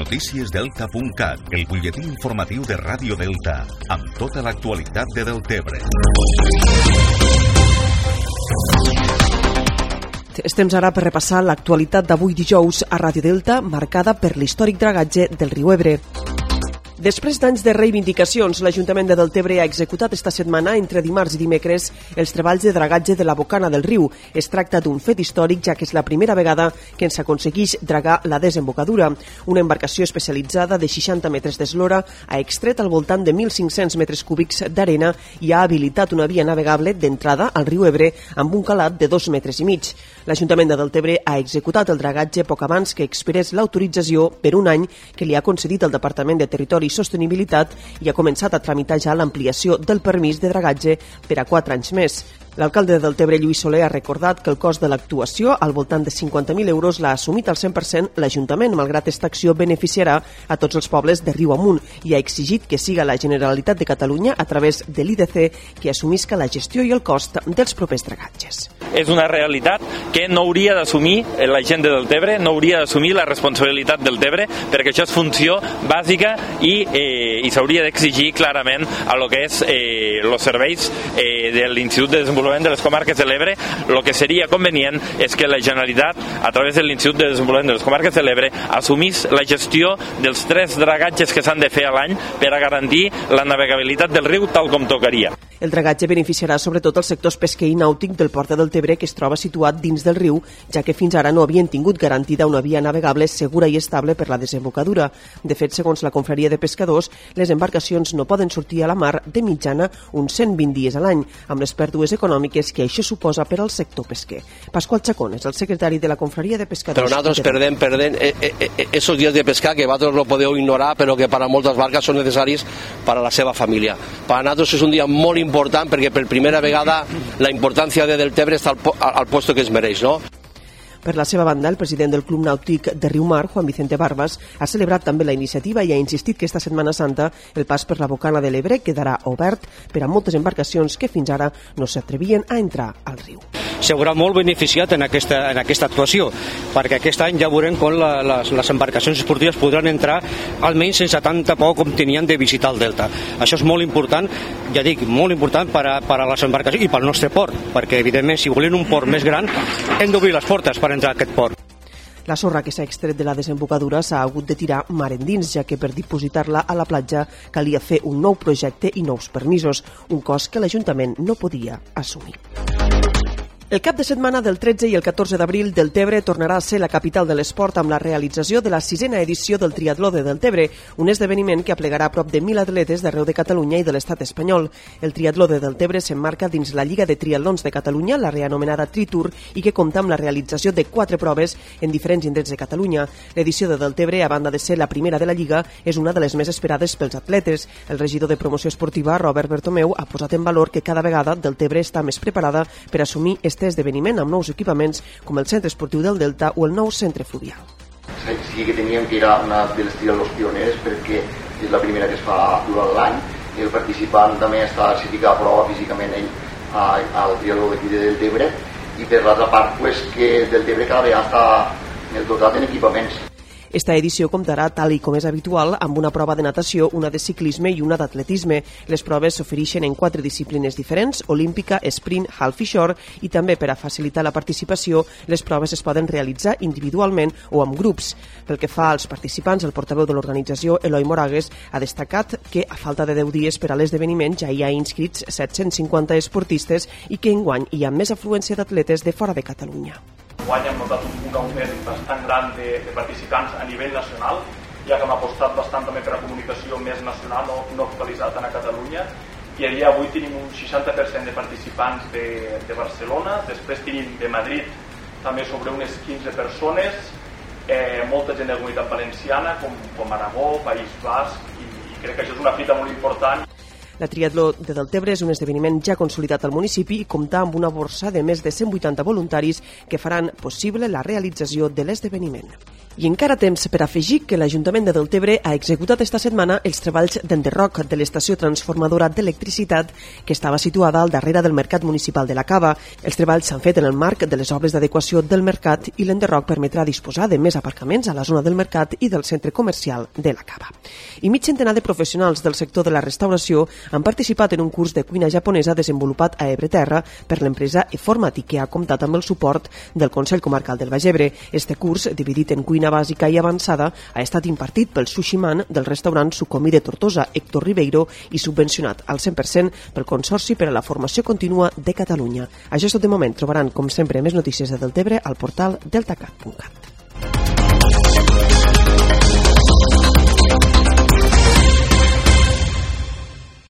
Noticiesdelta.cat, el butlletí informatiu de Ràdio Delta, amb tota l'actualitat de Deltebre. És temps ara per repassar l'actualitat d'avui dijous a Ràdio Delta, marcada per l'històric dragatge del riu Ebre. Després d'anys de reivindicacions, l'Ajuntament de Deltebre ha executat esta setmana, entre dimarts i dimecres, els treballs de dragatge de la bocana del riu. Es tracta d'un fet històric, ja que és la primera vegada que ens aconsegueix dragar la desembocadura. Una embarcació especialitzada de 60 metres d'eslora ha extret al voltant de 1.500 metres cúbics d'arena i ha habilitat una via navegable d'entrada al riu Ebre amb un calat de dos metres i mig. L'Ajuntament de Deltebre ha executat el dragatge poc abans que expirés l'autorització per un any que li ha concedit el Departament de Territori i Sostenibilitat i ha començat a tramitar ja l'ampliació del permís de dragatge per a quatre anys més. L'alcalde del Tebre, Lluís Soler, ha recordat que el cost de l'actuació, al voltant de 50.000 euros, l'ha assumit al 100% l'Ajuntament, malgrat esta acció beneficiarà a tots els pobles de riu amunt i ha exigit que siga la Generalitat de Catalunya, a través de l'IDC, que assumisca la gestió i el cost dels propers dragatges. És una realitat que no hauria d'assumir la gent del Tebre, no hauria d'assumir la responsabilitat del Tebre, perquè això és funció bàsica i, eh, i s'hauria d'exigir clarament a lo que és eh, els serveis eh, de l'Institut de Desenvolupament de les Comarques de l'Ebre, el que seria convenient és que la Generalitat, a través de l'Institut de Desenvolupament de les Comarques de l'Ebre, assumís la gestió dels tres dragatges que s'han de fer a l'any per a garantir la navegabilitat del riu tal com tocaria. El dragatge beneficiarà sobretot els sectors pesquer i nàutic del Port de Deltebre que es troba situat dins del riu, ja que fins ara no havien tingut garantida una via navegable segura i estable per la desembocadura. De fet, segons la confraria de pescadors, les embarcacions no poden sortir a la mar de mitjana uns 120 dies a l'any, amb les pèrdues econòmiques que això suposa per al sector pesquer. Pasqual Chacón és el secretari de la confraria de pescadors. Però nosaltres perdem, perdem eh, eh, eh, esos dies de pescar que vosaltres no podeu ignorar, però que per a moltes barques són necessaris per a la seva família. Per a nosaltres és un dia molt important important perquè per primera vegada la importància de Deltebre està al, al puesto que es mereix, no? Per la seva banda, el president del Club Nàutic de Riumar, Juan Vicente Barbas, ha celebrat també la iniciativa i ha insistit que esta Setmana Santa el pas per la bocana de l'Ebre quedarà obert per a moltes embarcacions que fins ara no s'atrevien a entrar al riu s'haurà molt beneficiat en aquesta, en aquesta actuació, perquè aquest any ja veurem com la, les, les embarcacions esportives podran entrar almenys sense tanta por com tenien de visitar el Delta. Això és molt important, ja dic, molt important per a, per a les embarcacions i pel nostre port, perquè evidentment si volem un port més gran hem d'obrir les portes per entrar a aquest port. La sorra que s'ha extret de la desembocadura s'ha hagut de tirar mar endins, ja que per dipositar-la a la platja calia fer un nou projecte i nous permisos, un cost que l'Ajuntament no podia assumir. El cap de setmana del 13 i el 14 d'abril del Tebre tornarà a ser la capital de l'esport amb la realització de la sisena edició del Triatló de Deltebre, un esdeveniment que aplegarà prop de 1.000 atletes d'arreu de Catalunya i de l'estat espanyol. El Triatló de Deltebre s'emmarca dins la Lliga de Triatlons de Catalunya, la reanomenada Tritur, i que compta amb la realització de quatre proves en diferents indrets de Catalunya. L'edició de Deltebre, a banda de ser la primera de la Lliga, és una de les més esperades pels atletes. El regidor de promoció esportiva, Robert Bertomeu, ha posat en valor que cada vegada Deltebre està més preparada per assumir este esdeveniment amb nous equipaments com el Centre Esportiu del Delta o el nou Centre Fluvial. Sí que teníem que era una de les trials pioneres perquè és la primera que es fa durant l'any. I el participant també està certificat a prova físicament ell al d'aquí de Deltebre i per l'altra part pues, que Deltebre cada vegada està dotat en equipaments esta edició comptarà, tal i com és habitual, amb una prova de natació, una de ciclisme i una d'atletisme. Les proves s'ofereixen en quatre disciplines diferents, olímpica, sprint, half i short, i també per a facilitar la participació, les proves es poden realitzar individualment o amb grups. Pel que fa als participants, el portaveu de l'organització, Eloi Moragues, ha destacat que, a falta de 10 dies per a l'esdeveniment, ja hi ha inscrits 750 esportistes i que enguany hi ha més afluència d'atletes de fora de Catalunya. Guany hem notat un, un augment bastant gran de, de participants a nivell nacional, ja que hem apostat bastant també per a comunicació més nacional, no, no actualitzada tant a Catalunya, i a dia avui tenim un 60% de participants de, de Barcelona, després tenim de Madrid també sobre unes 15 persones, eh, molta gent de comunitat valenciana, com, com Aragó, País Basc, i, i crec que això és una fita molt important La Triatló de Deltebre és un esdeveniment ja consolidat al municipi i compta amb una borsa de més de 180 voluntaris que faran possible la realització de l'esdeveniment. I encara temps per afegir que l'Ajuntament de Deltebre ha executat esta setmana els treballs d'enderroc de l'estació transformadora d'electricitat que estava situada al darrere del Mercat Municipal de la Cava. Els treballs s'han fet en el marc de les obres d'adequació del mercat i l'enderroc permetrà disposar de més aparcaments a la zona del mercat i del centre comercial de la Cava. I mig centenar de professionals del sector de la restauració han participat en un curs de cuina japonesa desenvolupat a Ebreterra per l'empresa Eformati, que ha comptat amb el suport del Consell Comarcal del Baix Ebre. Este curs, dividit en cuina cuina bàsica i avançada ha estat impartit pel sushiman del restaurant Sucomi de Tortosa, Héctor Ribeiro, i subvencionat al 100% pel Consorci per a la Formació Contínua de Catalunya. Això és tot de moment. Trobaran, com sempre, més notícies de Deltebre al portal deltacat.cat.